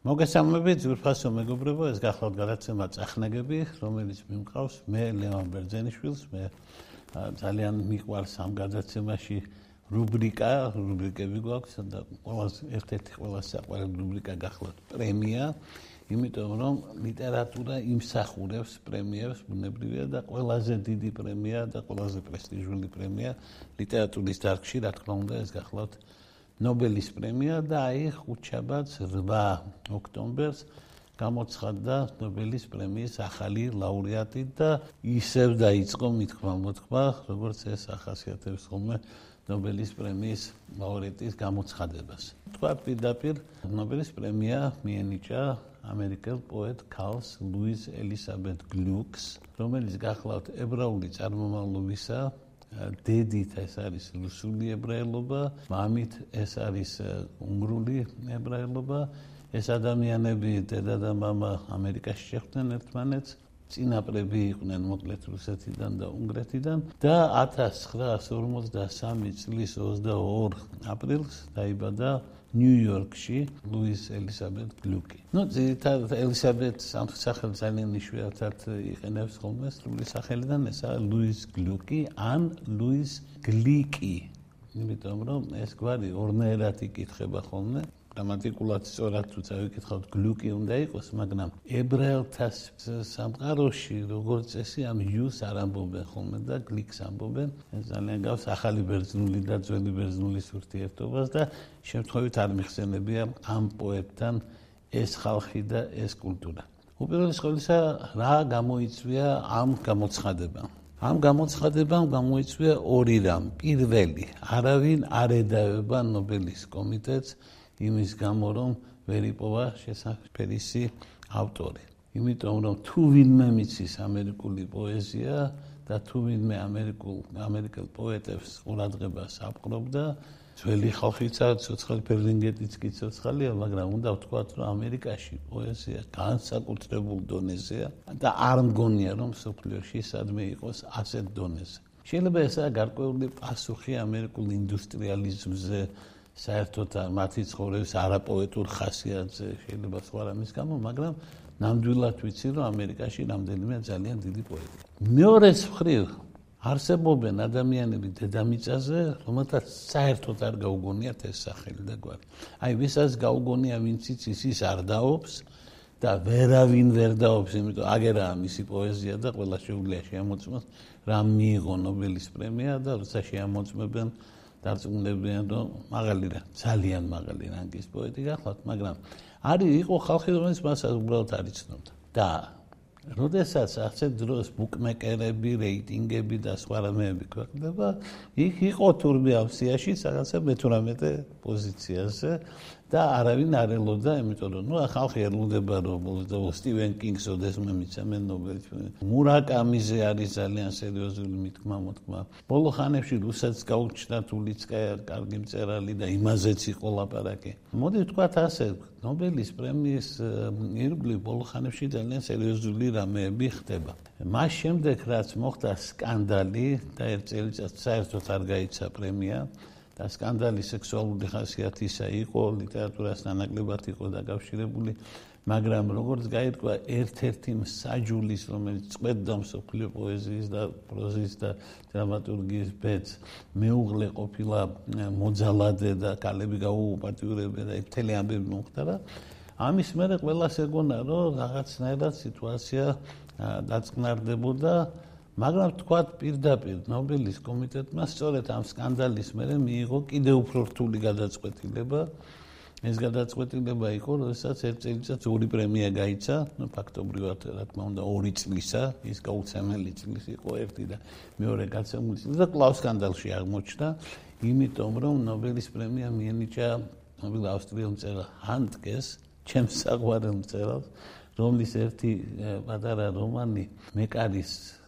მოგესალმებით, ძვირფასო მეგობრებო, ეს გახლავთ გადაცემა წახნაგები, რომელიც მიმყავს მე ლევან ბერძენიშვილს, მე ძალიან მიყვარს ამ გადაცემაში რუბრიკა, რუბრიკები გვაქვს და ყოველს ერთ-ერთი ყველა საყვარელი რუბრიკა გახლავთ. პრემია, იმიტომ რომ ლიტერატურა იმსახურებს პრემიებს, ბუნებრივია და ყველაზე დიდი პრემია და ყველაზე პრესტიჟული პრემია ლიტერატურის დარგში, რა თქმა უნდა, ეს გახლავთ ნობელის პრემია და აი ხუთშაბათს 8 ოქტომბერს გამოცხადდა ნობელის პრემიის ახალი ლაურეატი და ისევ დაიწყო მithkma მოთქმა, როგორც ეს ახასიათებს ხოლმე ნობელის პრემიის ლაურეატის გამოცხადებას. თქვა პირდაპირ ნობელის პრემია მიენიჭა ამერიკელ პოეტ კარლს ლუის ელისაბედ გლუკს, რომელიც გახლავთ ებრაული წარმომავლობისა, დედით ეს არის რუსული ებრაელობა, მამით ეს არის უნგრული ებრაელობა. ეს ადამიანები დედა და მამა ამერიკაში შეხვდნენ ერთმანეთს, წინაპრები იყვნენ მოკლედ რუსეთიდან და უნგრეთიდან და 1953 წლის 22 აპრილს დაიბადა ნიუ-იორკში ლუის ელისაბედ გლუკი. ნუ ძირითადად ელისაბედ სამცხე-სახელი ძალიან იშვიათად იყენებს ხოლმე სრული სახელიდან ესაა ლუის გლუკი ან ლუის გლიკი. იმიტომ რომ ეს გვარი ორნაირად იკითხება ხოლმე გრამატიკულად სწორად თუ წავიკითხავთ გლუკი უნდა იყოს, მაგრამ ებრაელთა სამყაროში როგორც წესი ამ იუს არ ამბობენ ხოლმე და გლიკს ამბობენ. ძალიან გავს ახალი ბერძნული და ძველი ბერძნულის ურთიერთობას და შემთხვევით არ მიხსენებია ამ პოეტთან ეს ხალხი და ეს კულტურა. უპირველეს ყოვლისა, რა გამოიწვია ამ გამოცხადებამ? ამ გამოცხადებამ გამოიწვია ორი რამ. პირველი, არავინ არ ედავება ნობელის კომიტეტს იმის გამო რომ ვერ იპოვა შესაძფერისი ავტორი. იმიტომ რომ თუ ვინმე მიცის ამერიკული პოეზია და თუ ვინმე ამერიკულ ამერიკელ პოეტებს ყურადღებას აპყრობდა, ძველი ხალხიცა ცოცხალი პერლინგეტიც კი ცოცხალია, მაგრამ უნდა ვთქვათ, რომ ამერიკაში პოეზია განსაკუთრებულ დონეზეა და არ მგონია რომ სოფლიოში სადმე იყოს ასეთ დონეზე. შეიძლება ესაა გარკვეული პასუხი ამერიკულ ინდუსტრიალიზმზე საერთოდ მათი ცხოვრების არაპოეტურ ხასიათზე შეიძლება სხვა რამის გამო, მაგრამ ნამდვილად ვიცი, რომ ამერიკაში რამდენიმე ძალიან დიდი პოეტია. მეორე მხრივ არსებობენ ადამიანები დედამიწაზე, რომელთაც საერთოდ არ გაუგონიათ ეს სახელი და გვარი. აი, ვისაც გაუგონია, ვინც იცის, ის არ დაობს და ვერავინ ვერ დაობს, იმიტომ აგერაა მისი პოეზია და ყველა შეუძლია შემოწმოს, რა მიიღო ნობელის პრემია და როცა შემოწმებენ დარწმუნებიან რომ მაღალი რა ძალიან მაღალი რანგის პოეტი გახლავთ მაგრამ არის იყო ხალხი რომელიც მას უბრალოდ არ იცნობდა და როდესაც ასეთ დროს ბუკმეკერები, რეიტინგები და სხვა რამეები ქვეყნდება, იქ იყო თურმე ავსიაში რაღაცა მე-18 პოზიციაზე და არავინ არ ელოდა, იმიტომ რომ ნუ ხალხი ელოდება რომ სტივენ კინგს ოდესმე მიცემენ ნობელის პრემია. მურაკამიზე არის ძალიან სერიოზული მithkma მოთქმა. ბოლო ხანებში რუსეთს გაუჩნდა თულიცკაია, კარგი მწერალი და იმაზეც იყო ლაპარაკი. მოდი ვთქვათ ასე, ნობელის პრემიის ირგვლივ ბოლო ხანებში ძალიან სერიოზული რამეები ხდება. მას შემდეგ რაც მოხდა სკანდალი და ერთ წელიწადს საერთოდ არ გაიცა პრემია, და სკანდალი სექსუალური ხასიათისა იყო, ლიტერატურასთან ნაკლებად იყო დაკავშირებული, მაგრამ როგორც გაირკვა, ერთ-ერთი მსაჯულის, რომელიც წვეთდა მსოფლიო პოეზიის და პროზის და დრამატურგიის ბედს, მეუღლე ყოფილა მოძალადე და კალები გაუპატიურებდა და მთელი ამბები მომხდარა. ამის მერე ყველას ეგონა, რომ რაღაცნაირად სიტუაცია დაწყნარდებოდა მაგრამ თქვათ პირდაპირ ნობელის კომიტეტმა სწორედ ამ სკანდალის მერე მიიღო კიდევ უფრო რთული გადაწყვეტილება. ეს გადაწყვეტილება იყო, როდესაც ერთ წელიწადს ორი პრემია გაიცა, ну ფაქტობრივად რა თქმა უნდა ორი წლისა, ის გაუცემელი წლის იყო ერთი და მეორე გაცემული წლის და კლავ სკანდალში აღმოჩნდა, იმიტომ რომ ნობელის პრემია მიენიჭა ნობელ ავსტრიელ მწერალ ჰანტკეს, ჩემს საყვარელ მწერალს, რომლის ერთი პატარა რომანი მეკარის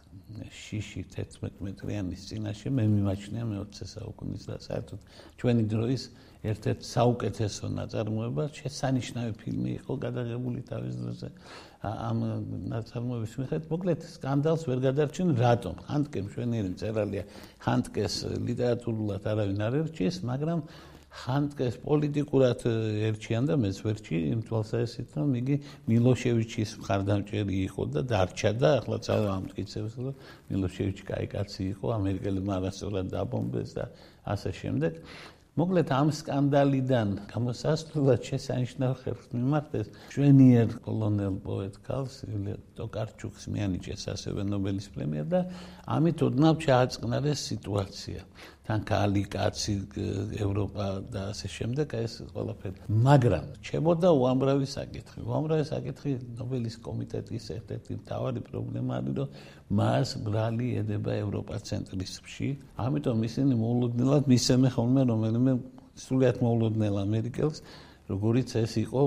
შიში 11 მეტრიანის წინაშე მე მიმაჩნია მე-20 საუკუნის და საერთოდ ჩვენი დროის ერთ-ერთ საუკეთესო ნაწარმოება. შესანიშნავი ფილმი იყო გადაღებული თავის დროზე ამ ნაწარმოების მიხედვით. მოკლედ სკანდალს ვერ გადარჩენ რატომ? ხანტკე მშვენიერი მწერალია ხანტკეს ლიტერატურულად არავინ არ ერჩიეს მაგრამ ხანტკეს პოლიტიკურად ერჩიან და მეც ვერჩი იმ თვალსაზრისით რომ იგი მილოშევიჩის მხარდამჭერი იყო და დარჩა და ახლა ძალა ამტკიცებს რომ მილოშევიჩი კაი კაცი იყო ამერიკელებმა არასწორად დაბომბეს და ასე შემდეგ მოკლედ ამ სკანდალიდან გამოსასვლელად შესანიშნავ ხერხს მიმართეს შვენიერ კოლონელ პოეტ კალს ტოკარჩუკს მიანიჭეს ასევე ნობელის პრემია და ამით ოდნავ ჩააწყნარეს სიტუაცია. თან კალი კაცი ევროპა და ასე შემდეგ ეს ყველაფერი. მაგრამ ჩემოდა უამრავი საკითხი. უამრავი საკითხი ნობელის კომიტეტის ერთ-ერთი მთავარი პრობლემა არის რომ მას ბრალი ედება ევროპა ცენტრიზმში ამიტომ ისინი მოულოდნელად მისცემენ ხოლმე რომელიმე სულიად მოულოდნელ ამერიკელს როგორიც ეს იყო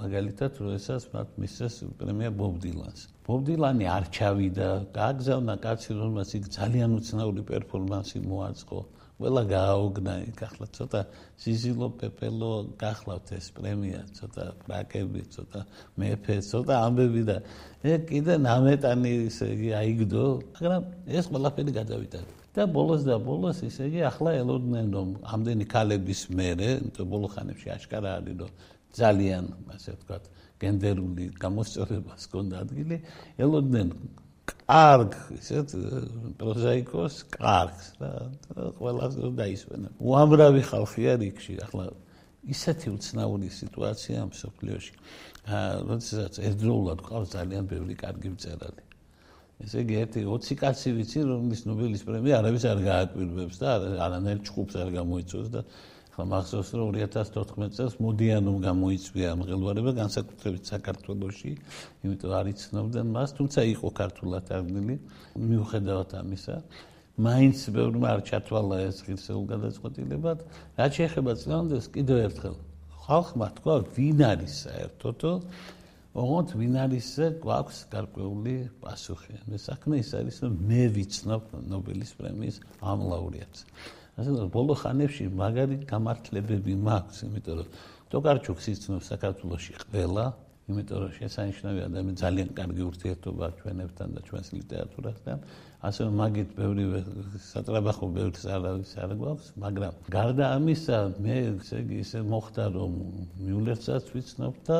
მაგალითად როდესაც მათ მისცეს პრემია ბობ დილანს. ბობ დილანი არ ჩავიდა გააგზავნა კაცი რომელსაც იქ ძალიან უცნაური პერფორმანსი მოაწყო. ყველა გააოგნა იქ ახლა ცოტა სიზილო პეპელო გახლავთ ეს პრემია ცოტა პრაკები ცოტა მეფე ცოტა ამბები და ე კიდე ნამეტანი ისე იგი აიგდო მაგრამ ეს ყველაფერი გადავიდა და ბოლოს და ბოლოს ისე იგი ახლა ელოდნენ რომ ამდენი ქალების მერე თუ ბოლო ხანებში აშკარა არის რომ ძალიან ასე ვთქვათ გენდერული გამოსწორებას ჰქონდა ადგილი ელოდნენ კარგ ისეთ პროზაიკოს კარგს და ყველას დაისვენა. უამრავი ხალხი არის იქში, ახლა ისეთი უცნაური სიტუაცია მსოფლიოში. აა როდესაც ერთდროულად ყავს ძალიან ბევრი კარგი მწერალი. ესე იგი ერთი 20 კაცი ვიცი, რომლის ნობელის პრემია არავის არ გააკვირვებს და არანაირ ჭუბს არ გამოიწვევს და ხო მახსოვს რომ 2014 წელს მოდიანომ გამოიწვია მღელვარება განსაკუთრებით საქართველოსში იმიტომ არ იცნობდნენ მას თუმცა იყო ქართულად აღნილი მიუხედავად ამისა მაინც ბევრმა არ ჩათვალა ეს ღირსეულ გადაწყვეტილებად. რაც შეეხება წლამდეს კიდევ ერთხელ ხალხმა თქვა ვინ არის საერთოდო ოღონდ ვინ არის გვაქვს გარკვეული პასუხი. მე საქმე ის არის რომ მე ვიცნობ ნობელის პრემიის ამ ლაურეატს. ასე რომ ბოლო ხანებში მაგარი გამართლებები მაქვს, იმიტომ რომ ტოკარჩუკს იცნობს საქართველოსში ყველა, იმიტომ რომ შესანიშნავია და მე ძალიან კარგი ურთიერთობა ჩვენებთან და ჩვენს ლიტერატურასთან. ასე რომ მაგით ბევრი სატრაბახო ბევრს არავის არ გვაქვს, მაგრამ გარდა ამისა, მე ესე იგი ისე მოხდა რომ მიულერცაც ვიცნობ და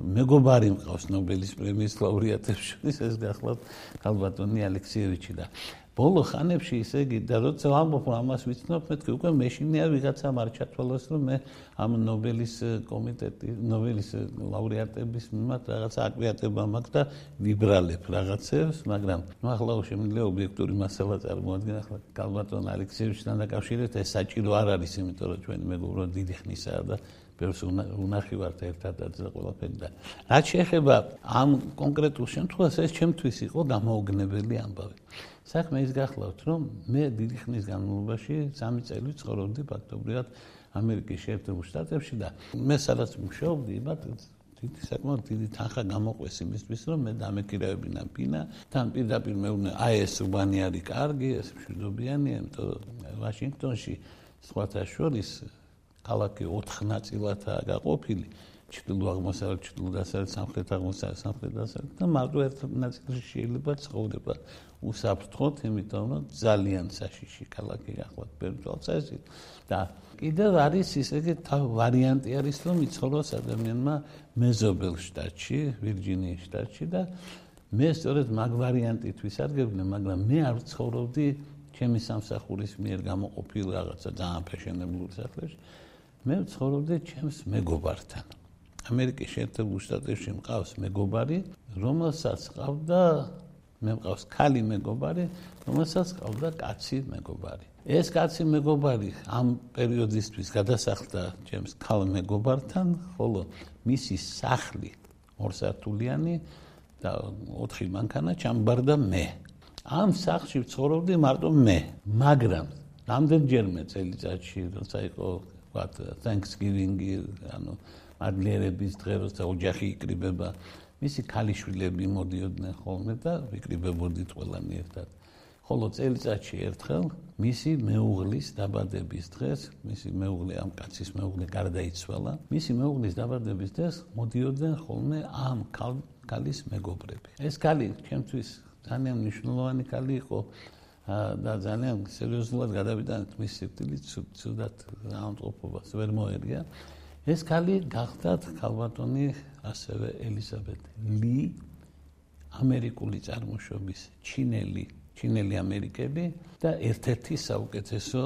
მეგობარი მყავს ნობელის პრემიის ლაურეატებში, ეს გახლავთ ქალბატონი ალექსიევიჩი და ბოლო ხანებში ისე იგი და როცა ამბობ ამას ვიცნობ მეთქი უკვე მეშინია ვიღაცა არ ჩათვალოს რომ მე ამ ნობელის კომიტეტი ნობელის ლაურეატების მიმართ რაღაცა აკვიატება მაქვს და ვიბრალებ რაღაცებს მაგრამ ნუ ახლა შემიძლია ობიექტური მასალა წარმოადგენ ახლა კალბატონ ალექსიევიჩთან დაკავშირებით ეს საჭირო არ არის იმიტომ რომ ჩვენი მეგობრო დიდი ხნისაა და ბევრს უნახი ვართ ერთადაც და ყველაფერი და რაც შეეხება ამ კონკრეტულ შემთხვევას ეს ჩემთვის იყო გამოუგნებელი ამბავი. საქმე ის გახლავთ, რომ მე დიდი ხნის განმავლობაში 3 წელი ცხოვრობდი ფაქტობრივად ამერიკის შეერთებულ შტატებში და მე სადაც მუშაობდი, მათ დიდი საკმაოდ დიდი თანხა გამოყვეს იმისთვის, რომ მე დამეკირავებინა პინა, თან პირდაპირ მეუბნე, აი ეს უბანი არის კარგი, ეს მშვიდობიანია, იმიტომ ვაშინგტონში სხვათა შორის ქალაქი 4 ნაწილადაა გაყოფილი. ჩრდილო აღმოსავლეთ, ჩრდილო დასავლეთ, სამხრეთ აღმოსავლეთ, სამხრეთ დასავლეთ და მარტო ერთ ნაწილში შეიძლება ცხოვრება. უსაფრთხოდ, იმიტომ რომ ძალიან საშიში ქალაქი ახლა პერტვალცეზი და კიდევ არის ისე ვარიანტი არის რომ იცხოვროს ადამიანმა მეზობელ შტატში, ვირჯინიის შტატში და მე სწორედ მაგ ვარიანტით ვისარგებლე, მაგრამ მე არ ვცხოვრობდი ჩემი სამსახურის მიერ გამოყოფილ რაღაცა ძალიან ფეშენებულ სახლებში. მე ვცხოვრობდი ჩემს მეგობართან. ამერიკის შეერთებულ შტატებში მყავს მეგობარი, რომელსაც ყავდა მე მყავს ქალი მეგობარი, რომელსაც ყავდა კაცი მეგობარი. ეს კაცი მეგობარი ამ პერიოდისთვის გადასახლდა ჩემს ქალ მეგობართან, ხოლო მისი სახლი ორსართულიანი და ოთხი მანქანა ჩამბარდა მე. ამ სახლში ვცხოვრობდი მარტო მე, მაგრამ რამდენჯერმე წელიწადში, როცა იყო ვთქვათ Thanksgiving-ი, ანუ მადლიერების დღე, როცა ოჯახი იკრიბება მისი ქალიშვილები მოდიოდნენ ხოლმე და ვიკრიბებოდით ყველანი ერთად. ხოლო წელიწადში ერთხელ მისი მეუღლის დაბადების დღეს, მისი მეუღლე ამ კაცის მეუღლე გარდაიცვალა. მისი მეუღლის დაბადების დღეს მოდიოდნენ ხოლმე ამ ქალის მეგობრები. ეს ქალი ჩემთვის ძალიან მნიშვნელოვანი ქალი იყო და ძალიან სერიოზულად გადავიტანეთ მის სიკვდილით, ცუდად ამწყობობას ვერ მოერგია. ეს ქალი გახდათ ქალბატონი ასევე ელიზაბეთ ლი ამერიკული წარმოშობის ჩინელი ჩინელი ამერიკელი და ერთ-ერთი საუკეთესო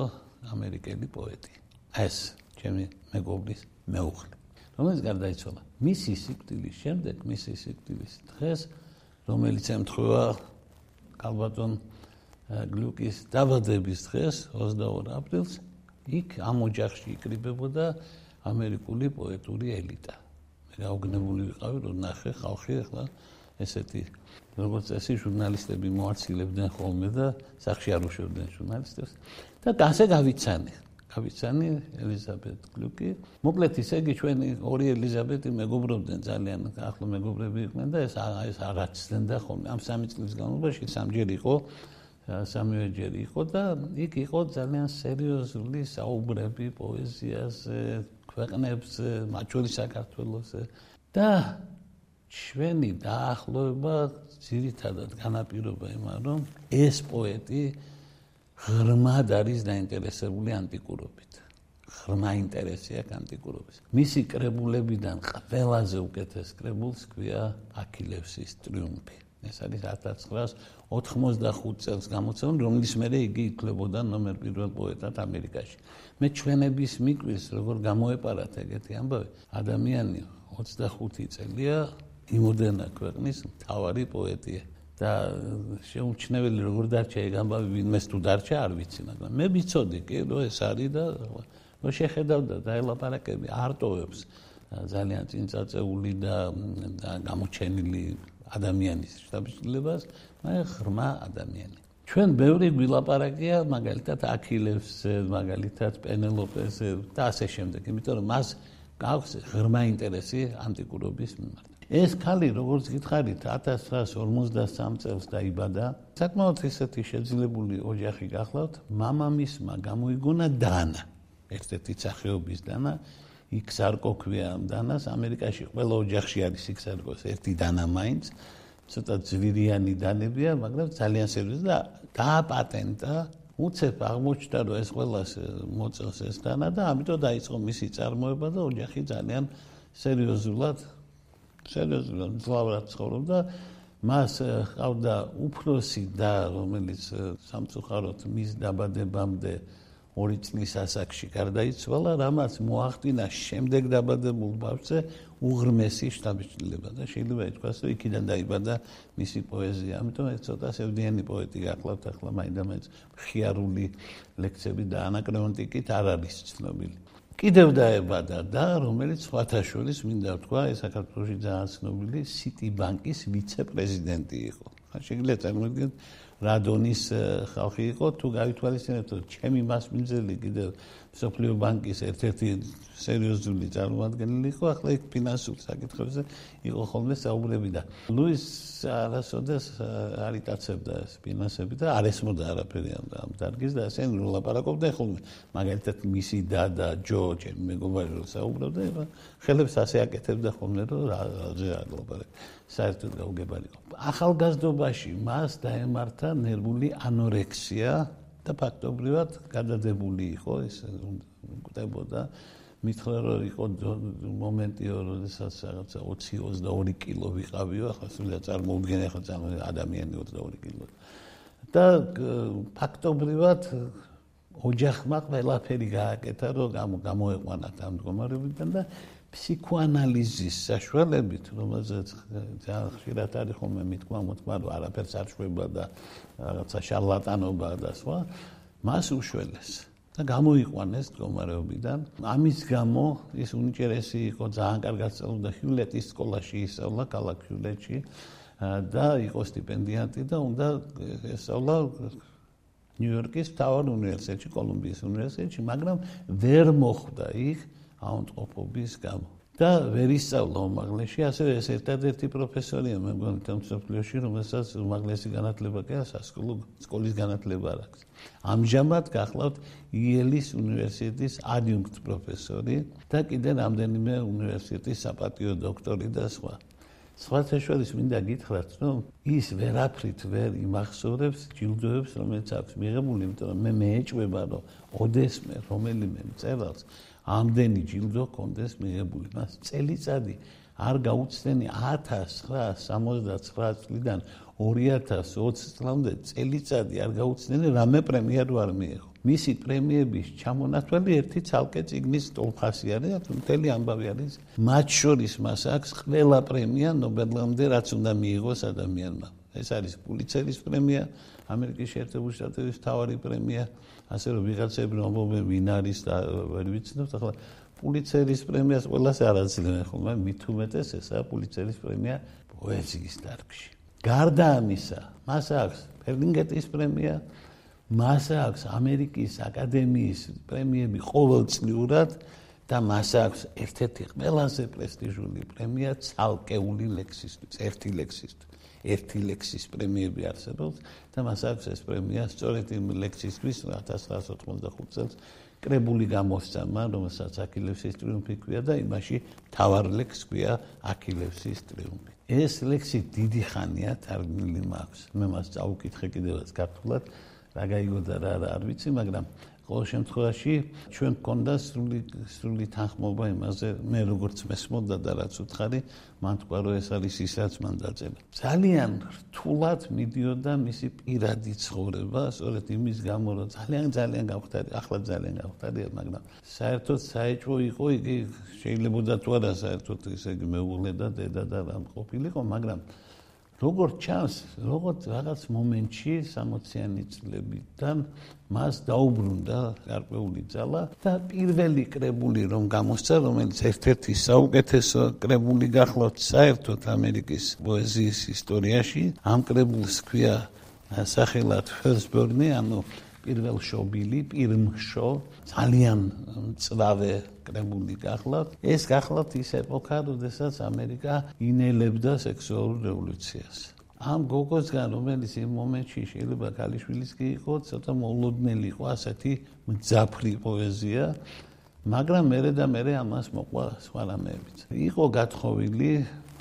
ამერიკელი პოეტი. ეს ჩემი მეგობრის მეუღლე. რომელიც გარდაიცვალა. მისი სიკვდილის შემდეგ, მისი სიკვდილის დღეს, რომელიც ემთხვევა კალბატონ გლუკის დაბადების დღეს, 22 აპრილს, იქ ამ ოჯახში იკრიბებოდა ამერიკული პოეტური ელიტა. მე გაუგნებული ვიყავი, რომ ნახე ხალხი ახლა ესეთი როგორც წესი ჟურნალისტები მოაცილებდნენ ხოლმე და სახში არ უშვებდნენ ჟურნალისტებს და ასე გავიცანი გავიცანი ელიზაბეთ გლუკი მოკლედ ისე იგი ჩვენი ორი ელიზაბეთი მეგობრობდნენ ძალიან ახლო მეგობრები იყვნენ და ეს ეს არაცდენდა ხოლმე ამ სამი წლის განმავლობაში სამჯერ იყო სამივე ჯერ იყო და იქ იყო ძალიან სერიოზული საუბრები პოეზიაზე ქვეყნებს მათ შორის საქართველოსზე და ჩვენი დაახლოება ძირითადად განაპირობა იმან, რომ ეს პოეტი ღრმად არის დაინტერესებული ანტიკურობით. ღრმა ინტერესი აქვს ანტიკურობის. მისი კრებულებიდან ყველაზე უკეთეს კრებულს ქვია აქილევსის ტრიუმფი. ეს არის 1985 წელს გამოცემული, რომლის მერე იგი ითვლებოდა ნომერ პირველ პოეტად ამერიკაში. მე ჩვენების მიკვირს, როგორ გამოეპარათ ეგეთი ამბავი, ადამიანი 25 წელია იმოდენა ქვეყნის მთავარი პოეტია და შეუმჩნეველი როგორ დარჩა ეგ ამბავი ვინმეს თუ დარჩა არ ვიცი მაგრამ მე ვიცოდი კი რომ ეს არის და ნუ შეხედავდა და ელაპარაკები არტოვებს ძალიან წინწაწეული და გამოჩენილი ადამიანის შტაბშილებას მე ღრმა ადამიანი. ჩვენ ბევრი გვილაპარაკია მაგალითად აქილევს მაგალითად პენელოპეს და ასე შემდეგ. იმიტომ რომ მას გაქვს ღრმა ინტერესი ანტიკურობის მიმართ. ეს ქალი როგორც გითხარით 1953 წელს დაიბადა. საკმაოდ ისეთი შეძლებული ოჯახი გახლავთ მამამისმა გამოიგონა დანა ერთ-ერთი სახეობის დანა იქ სარკოქვია დანას. ამერიკაში ყველა ოჯახში არის იქ სარკოს. ერთი დანა მაინც. ცოტა ძვირიანი დანებია მაგრამ ძალიან სერიოზული და დააპატენტა. უცებ აღმოჩნდა რომ ეს ყველას მოწელს ეს დანა და ამიტომ დაიწყო მისი წარმოება და ოჯახი ძალიან სერიოზულად სერიოზულად ძლავრად ცხოვრობდა. მას ყავდა უფროსი და რომელიც სამწუხაროდ მის დაბადებამდე ორი წლის ასაკში გარდაიცვალა, რამაც მოახდინა შემდეგ დაბადებულ ბავშვზე უღრმესი შთაბეჭდილება და შეიძლება ითქვას, რომ იქიდან დაიბადა მისი პოეზია. ამიტომ ეს ცოტა სევდიანი პოეტი გახლავთ ახლა მაინდამაინც ხიარული ლექციები და ანაკრეონტიკით არ არის ცნობილი. კიდევ დაებადა და რომელიც სხვათაშორის მინდა ვთქვა, ეს საქართველოს ძალიან ცნობილი City Bank-ის ვიცე-პრეზიდენტი იყო. ხა შეგიძლიათ წარმოგიდგენთ რადონის ხალხი იყო თუ გავითვალისწინებთ რომ ჩემი მასმინძელი კიდევ სოფლიო ბანკის ერთ-ერთი სერიოზული წარმომადგენელი იყო ახლა იქ ფინანსურ საკითხებზე იყო ხოლმე საუბრები და ლუის არასოდეს არ იტაცებდა ეს ფინანსები და არ ესმოდა არაფერი ამ დარგის და ასე ლაპარაკობდა ხოლმე მაგალითად მისი დადა ჯო ჩემი მეგობარი რო საუბრობდა ეხლა ხელებს ასე აკეთებდა ხოლმე რომ რაზე არ ლაპარაკ საერთოდ გაუგებარიყო ახალგაზრდობაში მას დაემართა ნერვული ანორექსია და ფაქტობრივად გადადებული იყო ეს მკვდებოდა მithler რომ იყო მომენტი როდესაც რაღაცა 20-22 კილო ვიყავიო ახლა სულიად წარმოუდგენ ახლა ადამიანი 22 კილო. და ფაქტობრივად ოჯახმა ყველაფერი გააკეთა რომ გამოეყვანათ ამ მდგომარეობიდან და ფსიქოანალიზის საშუალებით, რომელზეც ძალიან ხშირად არის ხოლმე მithქვა მოთქვა, რომ არაფერს არ შვება და რაღაცა შარლატანობა და სხვა, მას უშველეს და გამოიყვანეს მდგომარეობიდან. ამის გამო ის უნიჭერესი იყო ძალიან კარგად სწავლობდა ჰიულეტის სკოლაში, ისწავლა ქალაქ ჰიულეტში და იყო სტიპენდიანტი და უნდა ესწავლა ნიუ-იორკის მთავარ უნივერსიტეტში, კოლუმბიის უნივერსიტეტში, მაგრამ ვერ მოხვდა იქ აუნტყოფობის გამო. და ვერ ისწავლა უმაღლესში, ასევე ეს ერთადერთი პროფესორია მე მგონი თემსოფლიოში, რომელსაც უმაღლესი განათლება კი არა, სასკოლო სკოლის განათლება არ აქვს. ამჟამად გახლავთ იელის უნივერსიტეტის ადიუნქტ პროფესორი და კიდე რამდენიმე უნივერსიტეტის საპატიო დოქტორი და სხვა. სხვათა შორის მინდა გითხრათ, რომ ის ვერაფრით ვერ იმახსოვრებს ჯილდოებს, რომელიც აქვს მიღებული, იმიტომ რომ მე მეეჭვება, რომ ოდესმე რომელიმე მწერალს ამდენი ჯილდო კონდეს მიღებული. მას წელიწადი არ გაუცდენი 1979 წლიდან 2020 წლამდე წელიწადი არ გაუცდენი რამე პრემია რო არ მიიღო. მისი პრემიების ჩამონათვალი ერთი ცალკე ციგნის ტოლფასი არის, მთელი ამბავი არის. მათ შორის მას აქვს ყველა პრემია ნობელამდე, რაც უნდა მიიღოს ადამიანმა. ეს არის პულიცერის პრემია, ამერიკის შეერთებული შტატების მთავარი პრემია, ასე რომ ვიღაცები რომობენ ვინ არის და ვერ ვიცნობთ, ახლა პულიცერის პრემიას ყველას არ აძლევენ ხოლმე, მით უმეტეს ესაა პულიცერის პრემია პოეზიის დარგში. გარდა ამისა, მას აქვს ფერლინგეტის პრემია, მას აქვს ამერიკის აკადემიის პრემიები ყოველწლიურად და მას აქვს ერთ-ერთი ყველაზე პრესტიჟული პრემია ცალკეული ლექსისთვის, ერთი ლექსისთვის. ერთი ლექსის პრემიები არსებობს და მას აქვს ეს პრემია სწორედ იმ ლექსისთვის 1985 წელს კრებული გამოსცემა, რომელსაც აქილევსის ტრიუმფი ქვია და იმაში თავარ ლექს ქვია აქილევსის ტრიუმფი. ეს ლექსი დიდი ხანია თარგმნილი მაქვს. მე მას წაუკითხე კიდევაც ქართულად. რა გაიგო და რა არ ვიცი, მაგრამ ყოველ შემთხვევაში ჩვენ გქონდა სრული სრული თანხმობა იმაზე მე როგორც მესმოდა და რაც უთხარი მან თქვა რომ ეს არის ის რაც მან დაწერა ძალიან რთულად მიდიოდა მისი პირადი ცხოვრება სწორედ იმის გამო რომ ძალიან ძალიან გავხდარი ახლა ძალიან გავხდარი მაგრამ საერთოდ საეჭვო იყო იგი შეიძლება თუ არა საერთოდ იგი მეუღლე და დედა და რამ ყოფილიყო მაგრამ როგორც ჩანს, როგორც რაღაც მომენტში 60-იანი წლებიდან მას დაუბრუნდა გარკვეული ძალა და პირველი კრებული რომ გამოსცა, რომელიც ერთ-ერთი საუკეთესო კრებული გახლავთ საერთოდ ამერიკის პოეზიის ისტორიაში, ამ კრებულს ქვია სახელად Firstborn-ი, ანუ პირველ შობილი, პირმშო, ძალიან წვავე კრებული გახლავთ. ეს გახლავთ ის ეპოქა, როდესაც ამერიკა ინელებდა სექსუალურ რევოლუციას. ამ გოგოსგან, რომელიც იმ მომენტში შეიძლება კალიშვილის კი იყო, ცოტა მოულოდნელი იყო ასეთი მძაფრი პოეზია. მაგრამ მერე და მერე ამას მოყვა სხვა რამეებიც. იყო გათხოვილი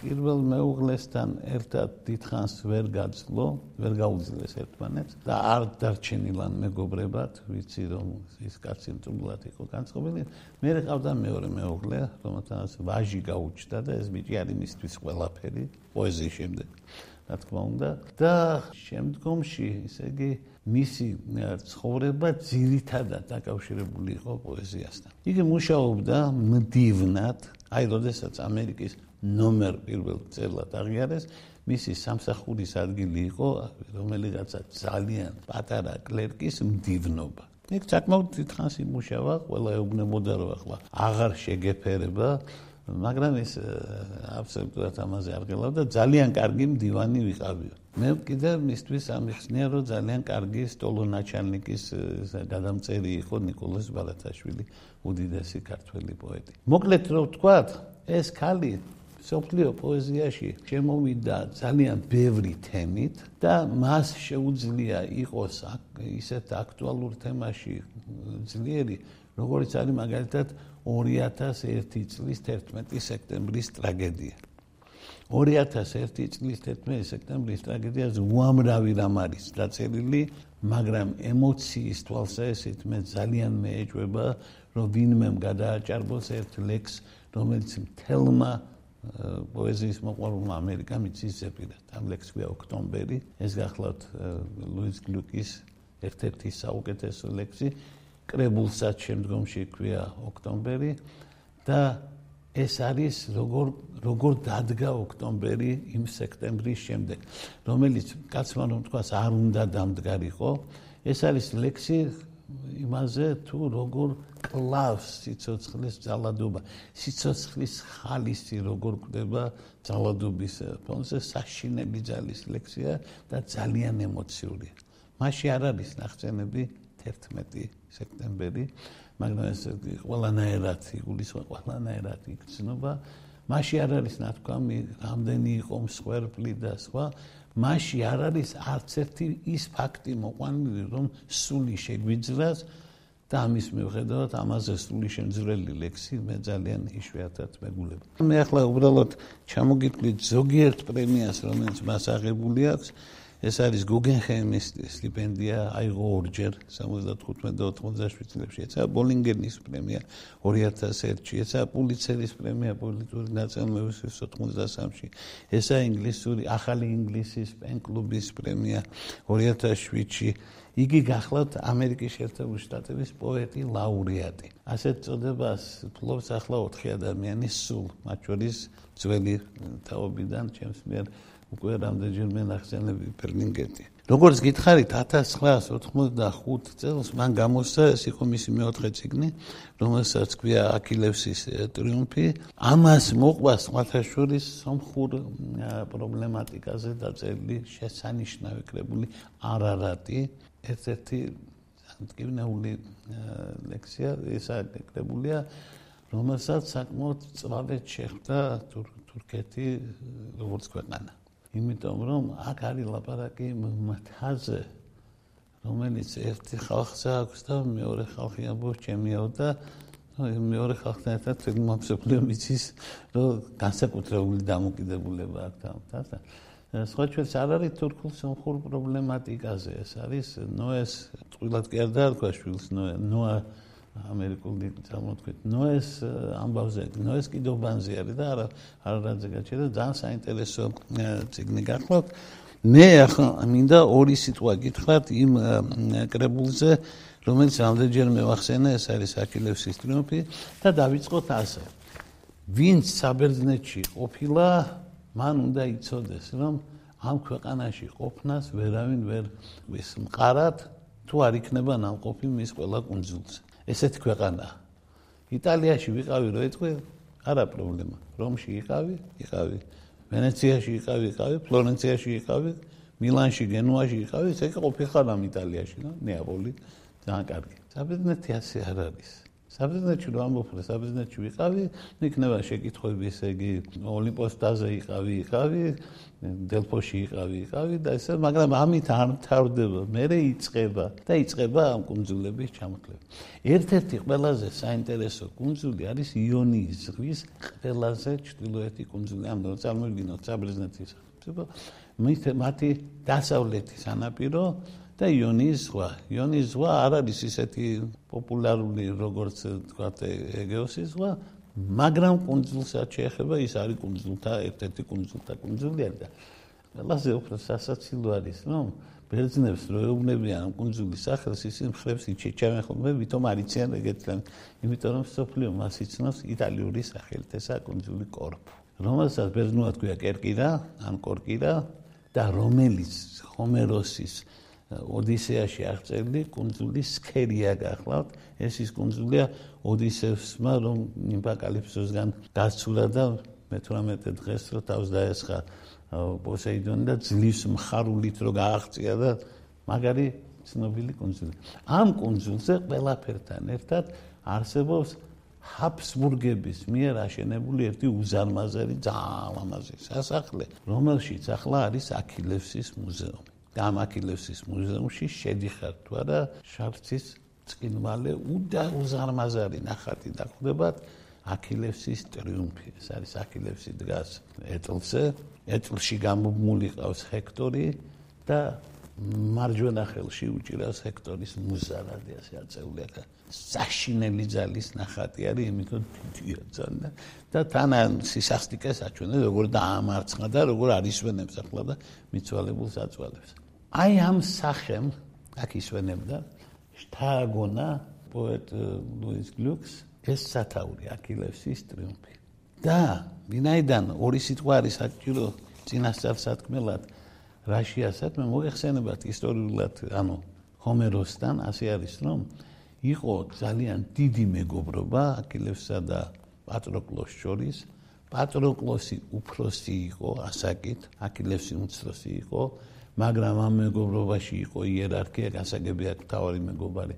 პირველ მეუღლესთან ერთად დიდხანს ვერ გაძლო, ვერ გაუძლეს ერთმანეთს და არ დარჩენილან მეგობრებად, ვიცი რომ ის კაცი მწულად იყო განწყობილი. მე ყავდა მეორე მეუღლე, რომელთანაც ვაჟი გაუჩნდა და ეს ბიჭი არის მისთვის ყველაფერი პოეზიის შემდეგ. რა თქმა უნდა და შემდგომში, ესე იგი, მისი ცხოვრება ძირითადად დაკავშირებული იყო პოეზიასთან. იგი მუშაობდა მდივნად, აი, როდესაც ამერიკის ნომერ პირველ წერლად აღიარეს. მისი სამსახურის ადგილი იყო რომელიღაცა ძალიან პატარა კლერკის მდივნობა. იქ საკმაოდ დიდხანს იმუშავა ყველა ეუბნებოდა რომ ახლა აღარ შეგეფერება მაგრამ ეს აბსოლუტურად ამაზე არ გელავდა. ძალიან კარგი მდივანი ვიყავიო მე კიდე მისთვის ამიხსნია რომ ძალიან კარგი სტოლონაჩალნიკის გადამწერი იყო نيكოლოზ ბარათაშვილი უდიდესი ქართველი პოეტი. მოკლედ რომ ვთქვათ ეს ქალი სოფლიო პოეზიაში შემოვიდა ძალიან ბევრი თემით და მას შეუძლია იყოს ისეთ აქტუალურ თემაში ძლიერი, როგორც არის მაგალითად 2001 წლის 11 სექტემბრის ტრაგედია. 2001 წლის 11 სექტემბრის ტრაგედიაზე უამრავი რამ არის დაწერილი, მაგრამ ემოციის თვალსაჩინით მე ძალიან მეეჭვება, რომ ვინმე გადააჭარბოს ერთ ლექს, რომელიც თელმა პოეზიის მოყვარულმა ამერიკამ იცის ზეპირად. ამ ლექს ქვია ოქტომბერი. ეს გახლავთ ლუის გლუკის ერთ-ერთი საუკეთესო ლექსი. კრებულსაც შემდგომში ქვია ოქტომბერი და ეს არის როგორ როგორ დადგა ოქტომბერი იმ სექტემბრის შემდეგ, რომელიც კაცმა რომ თქვას არ უნდა დამდგარიყო. ეს არის ლექსი იმაზე თუ როგორ კლავს სიცოცხლის ძალადობა სიცოცხლის ხალისი როგორ კვდება ძალადობის ფონზე საშინელი ძალის ლექსია და ძალიან ემოციური. მასში არ არის ნახცენები 11 სექტემბერი მაგრამ ეს ყველანაირად იგულისხმება ყველანაირად იქცნობა. მასში არ არის ნათქვამი რამდენი იყო მსხვერპლი და სხვა მასში არ არის არც ერთი ის ფაქტი მოყვანილი რომ სული შეგვიძრას და ამის მიუხედავად ამაზე სული შემძრელი ლექსი მე ძალიან იშვიათად მეგულებ. მე ახლა უბრალოდ ჩამოგიტყვით ზოგიერთ პრემიას რომელიც მას აღებული აქვს ეს არის გუგენჰეიმის სტიპენდია აიღო ორჯერ 75 და 87 წლებში ეცა ბოლინგენის პრემია 2001-ში ეცა პულიცერის პრემია პოლიტიკური ნაწარმოებისთვის 93-ში ესა ინგლისური ახალი ინგლისის პენ-კლუბის პრემია 2007-ში იგი გახლავთ ამერიკის შეერთებული შტატების პოეტი ლაურეატი. ასეთ წოდებას ფლობს ახლა 4 ადამიანი სულ, მათ შორის ძველი თაობიდან ჩემს მიერ უკვე რამდენჯერმე ნახსენები პერლინგეტი. როგორც გითხარით 1985 წელს მან გამოსცა ეს იყო მისი მეოთხე ციგნი, რომელსაც ქვია აქილევსის ტრიუმფი. ამას მოყვა სხვათაშორის სომხურ პრობლემატიკაზე დაწერილი შესანიშნავი კრებული არარატი, ერთ-ერთი ანტკივნეული ლექსია, ესა კრებულია, რომელსაც საკმაოდ წვავეთ შეხვდა თურქეთი როგორც ქვეყანა. იმიტომ რომ აქ არის ლაპარაკი მთაზე რომელიც ერთი ხალხს აქვს და მეორე ხალხი ამბობს ჩემიო და მეორე ხალხთან ერთად თემამსოფლიო მიცის რომ განსაკუთრებული დამოკიდებულება აქვს ამ თასთან სხვა ჩვენს არ არის თურქულ სომხურ პრობლემატიკაზე ეს არის ნოეს თყილად კი არ დაარქვა შვილს ნოე ნოა ამერიკული წარმოთქვით. ნოეს ამბავზე ნოეს კიდობანზე არის და არა არაძე გაჩერდა ძალიან საინტერესო ციგნი გახლავთ. მე ახლა მინდა ორი სიტყვა გითხრათ იმ კრებულზე რომელიც ამდენჯერ მევახსენე ეს არის აკილევსის ტრიუმფი და დავიწყოთ ასე. ვინც საბერძნეთში ყოფილა მან უნდა იცოდეს რომ ამ ქვეყანაში ყოფნას ვერავინ ვერ ვის. მყარად თუ არ იქნება ნამყოფი მის ყველა კუნძულზე ესეთი ქვეყანა. იტალიაში ვიყავი რო ეთქვი, არა პრობლემა. რომში იყავი, იყავი. ვენეციაში იყავი, იყავი, ფლორენციაში იყავი, მილანში, გენუაში იყავი, ესე იგი ყოფილიყარ ამ იტალიაში, ნეაპოლი, ძალიან კარგი. საბერძნეთი ასე არ არის. საბერძნეთში რომ ამბობ, საბერძნეთში ვიყავი, იქნება შეკითხვები, ესე იგი ოლიმპოსტაზე იყავი, იყავი, დელფოში იყავი, იყავი და ესე, მაგრამ ამით არ მთავრდება, მეરે იწება და იწება ამ კუნძულების ჩამოკლება. ერთ-ერთი ყველაზე საინტერესო კუნძული არის იონიის ზღვის ყველაზე ჩრდილოეთი კუნძული, ამ დროს წარმოვიდგინოთ საბერძნეთის სახელმწიფო, მათი დასავლეთის სანაპირო და იონიის ზღვა. იონიის ზღვა არ არის ისეთი პოპულარული როგორც თქვა ეგეოსის ზღვა, მაგრამ კონძულსაც შეეხება ის არის კონძულთა ერთ-ერთი კონძულთა კონძულია და ყველაზე უფრო სასაცილო არის, რომ ბერძნებს რო ეუბნებიან ამ კონძულის სახელს, ისინი ხრებს იჩეჩავენ ხოლმე, ვითომ არიციან ეგეთლან, იმიტომ რომ სოფლიო მას იცნობს იტალიური სახელით, ესა კონძული კორფუ. რომელსაც ბერძნულად ქვია კერკირა, ან კორკირა და რომელიც ჰომეროსის ოდისეაში აღწერილი კუნძული სქერია გახლავთ. ეს ის კუნძულია ოდისევსმა რომ იმპაკალიფსოსგან გასცულა და მე-18 დღეს რო თავს დაესხა პოსეიდონი და ძლივს მხარულით რო გააღწია და მაგარი ცნობილი კუნძული. ამ კუნძულზე ყველაფერთან ერთად არსებობს ჰაბსბურგების მიერ აშენებული ერთი უზარმაზარი ძალიან ლამაზი სასახლე რომელშიც ახლა არის აქილევსის მუზეუმი გამაკილევსის მუზეუმში შედიხარ თუ არა შარცის წკინვალე უდა უზარმაზარი ნახატი დახვდებათ აქილევსის ტრიუმფი ეს არის აქილევსი დგას ეტლზე. ეტლში გამომული ყავს ჰექტორი და მარჯვენა ხელში უჭირავს ჰექტორის მუზარადი. ასე აწეული აქ საშინელი ძალის ნახატი არის იმიტომ დიდია ძალიან და თან სისახტიკეს აჩვენა როგორ დაამარცხა და როგორ არისვენებს ახლა და მიცვალებულს აწვალებს აი ამ სახემ აქ ისვენებდა შთაგონა პოეტ ლუის გლუქს ეს სათაური აქილევსის ტრიუმფი. და ვინაიდან ორი სიტყვა არის საჭირო წინასწარ სათქმელად რაშიასაც მე მოიხსენებათ ისტორიულად ანუ ჰომეროსთან ასე არის რომ იყო ძალიან დიდი მეგობრობა აქილევსა და პატროკლოს შორის. პატროკლოსი უფროსი იყო ასაკით აქილევსი უმცროსი იყო მაგრამ ამ მეგობრობაში იყო იერარქია, გასაგები აქვს თავი მეგობარი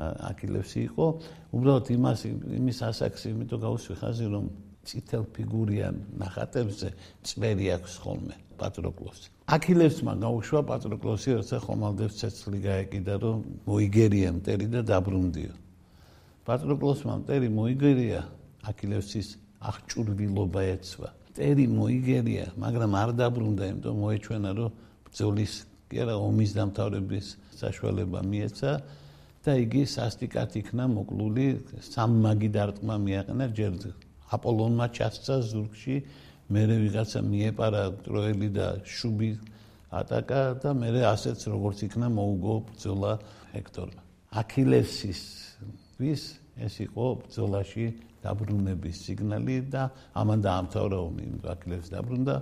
აქილევსი იყო. უბრალოდ იმას იმის ასაქსი იმიტომ გავუსვი ხაზი რომ ციტელ ფიგურიან ნახატებზე წვერი აქვს ხოლმე პატროკლოსი. აქილევსმა გაუშვა პატროკლოსი როცა ხომალდებს ცეცხლი გაეკიდა რომ მოიგერია მტერი და დაბრუნდიო. პატროკლოსმა მტერი მოიგერია აქილევსის აღჭურვილობა ეცვა. მტერი მოიგერია, მაგრამ არ დაბრუნდა, იმიტომ მოეჩვენა რომ ბრძოლის კი არა ომის დამთავრების საშუალება მიეცა და იგი სასტიკად იქნა მოკლული სამ მაგი დარტყმა მიაყენა ჯერ აპოლონმა ჩასცა ზურგში მერე ვიღაცა მიეპარა ტროელი და შუბი ატაკა და მერე ასეც როგორც იქნა მოუგო ბრძოლა ჰექტორმა. აქილევსის ვის ეს იყო ბრძოლაში დაბრუნების სიგნალი და ამან დაამთავრა ომი აქილევს დაბრუნდა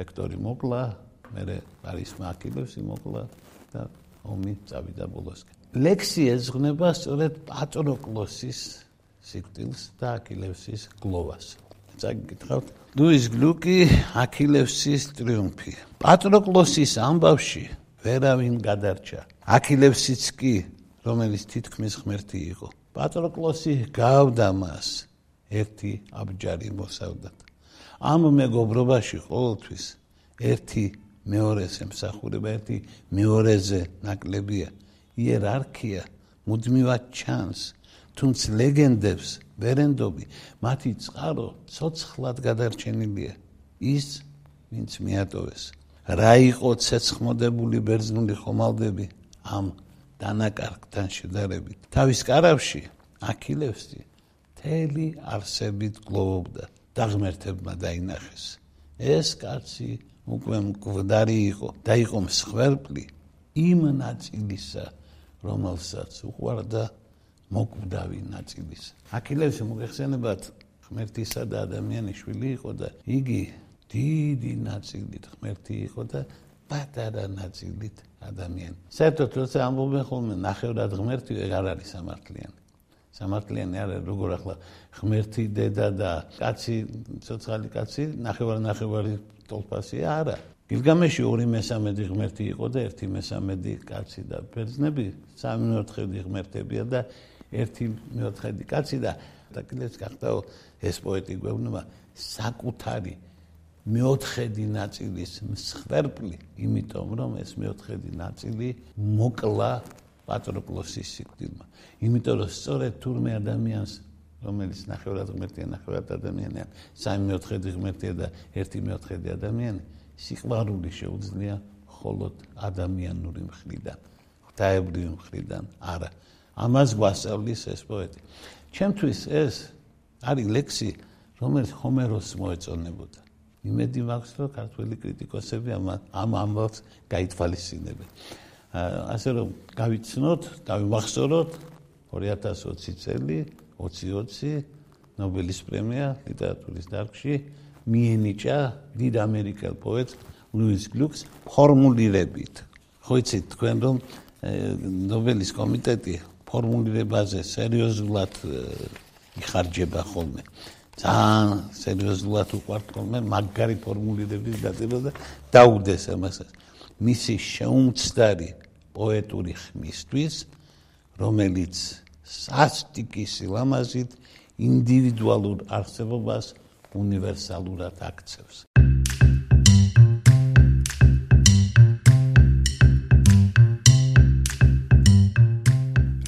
ჰექტორი მოკლა მერე პარისმა აქილევსი მოკლა და ომი წავიდა ბოლოსკენ ლექსი ეზღნება სწორედ პატროკლოსის სიკვდილს და აქილევსის გლოვას. წაგიკითხავთ. ლუის გლუკი აქილევსის ტრიუმფი. პატროკლოსის ამბავში ვერავინ გადარჩა. აქილევსიც კი, რომელიც თითქმის ღმერთი იყო. პატროკლოსი გავდა მას ერთი აბჯარი მოსავდათ. ამ მეგობრობაში ყოველთვის ერთი მეორეს ემსახურება, ერთი მეორეზე ნაკლებია. იერარქია მუდმივად ჩანს თუმცა ლეგენდებს ვერენდობი მათი წყარო ცოცხლად გადარჩენილია. ის ვინც მიატოვეს რა იყო ცეცხმოდებული ბერძნული ხომალდები ამ დანაკარგთან შედარებით. თავის კარავში აქილევსი თელი არსებით გლოვობდა დაღმერთებმა დაინახეს. ეს კაცი უკვე მკვდარი იყო და იყო მსხვერპლი იმ ნაწილისა რომელსაც უყვარდა მოკვდავი ნაწილის. აქილევსი მოგეხსენებათ ღმერთისა და ადამიანის შვილი იყო და იგი დიდი ნაწილით ღმერთი იყო და პატარა ნაწილით ადამიანი. საერთოდ როცა ამბობენ ხოლმე ნახევრად ღმერთი არ არის სამართლიანი. სამართლიანი არ არის როგორ ახლა ღმერთი დედა და კაცი ცოცხალი კაცი ნახევარ ნახევარი თოლფასია არა. გილგამეში ორი მესამედი ღმერთი იყო და ერთი მესამედი კაცი და ბერძნები სამი მეოთხედი ღმერთებია და ერთი მეოთხედი კაცი და დაკლეს გახდაო ეს პოეტი გვევნება საკუთარი მეოთხედი ნაწილის მსხვერპლი იმიტომ რომ ეს მეოთხედი ნაწილი მოკლა პატროკლოსის სიკვდილმა იმიტომ რომ სწორედ თურმე ადამიანს რომელიც ნახევრად ღმერთია ნახევრად ადამიანია სამი მეოთხედი ღმერთია და ერთი მეოთხედი ადამიანი სიყვარული შეუძლია მხოლოდ ადამიანური მხრიდან, ღვთაებრივი მხრიდან არა. ამას გვასწავლის ეს პოეტი. ჩემთვის ეს არის ლექსი, რომელიც ჰომეროსს მოეწონებოდა. იმედი მაქვს, რომ ქართველი კრიტიკოსები ამ ამ ამბავს გაითვალისწინებენ. ასე რომ გავიცნოთ, გავიმახსოვროთ 2020 წელი 2020 ნობელის პრემია ლიტერატურის დარგში მიენიჭა დიდ ამერიკელ პოეტს ლუის გლუკს ფორმულირებით. ხო იცით თქვენ რომ ნობელის კომიტეტი ფორმულირებაზე სერიოზულად იხარჯება ხოლმე. ძალიან სერიოზულად უყვართ ხოლმე მაგარი ფორმულირების დაწება და დაუდეს ამასაც. მისი შეუმცდარი პოეტური ხმისთვის, რომელიც სასტიკის ლამაზით ინდივიდუალურ არსებობას უნივერსალურად აქცევს.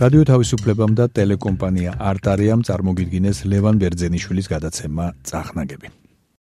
რადიო თავისუფლებამ და ტელეკომპანია არტარიამ წარმოგიდგინეს ლევან ბერძენიშვილის გადაცემა წახნაგები.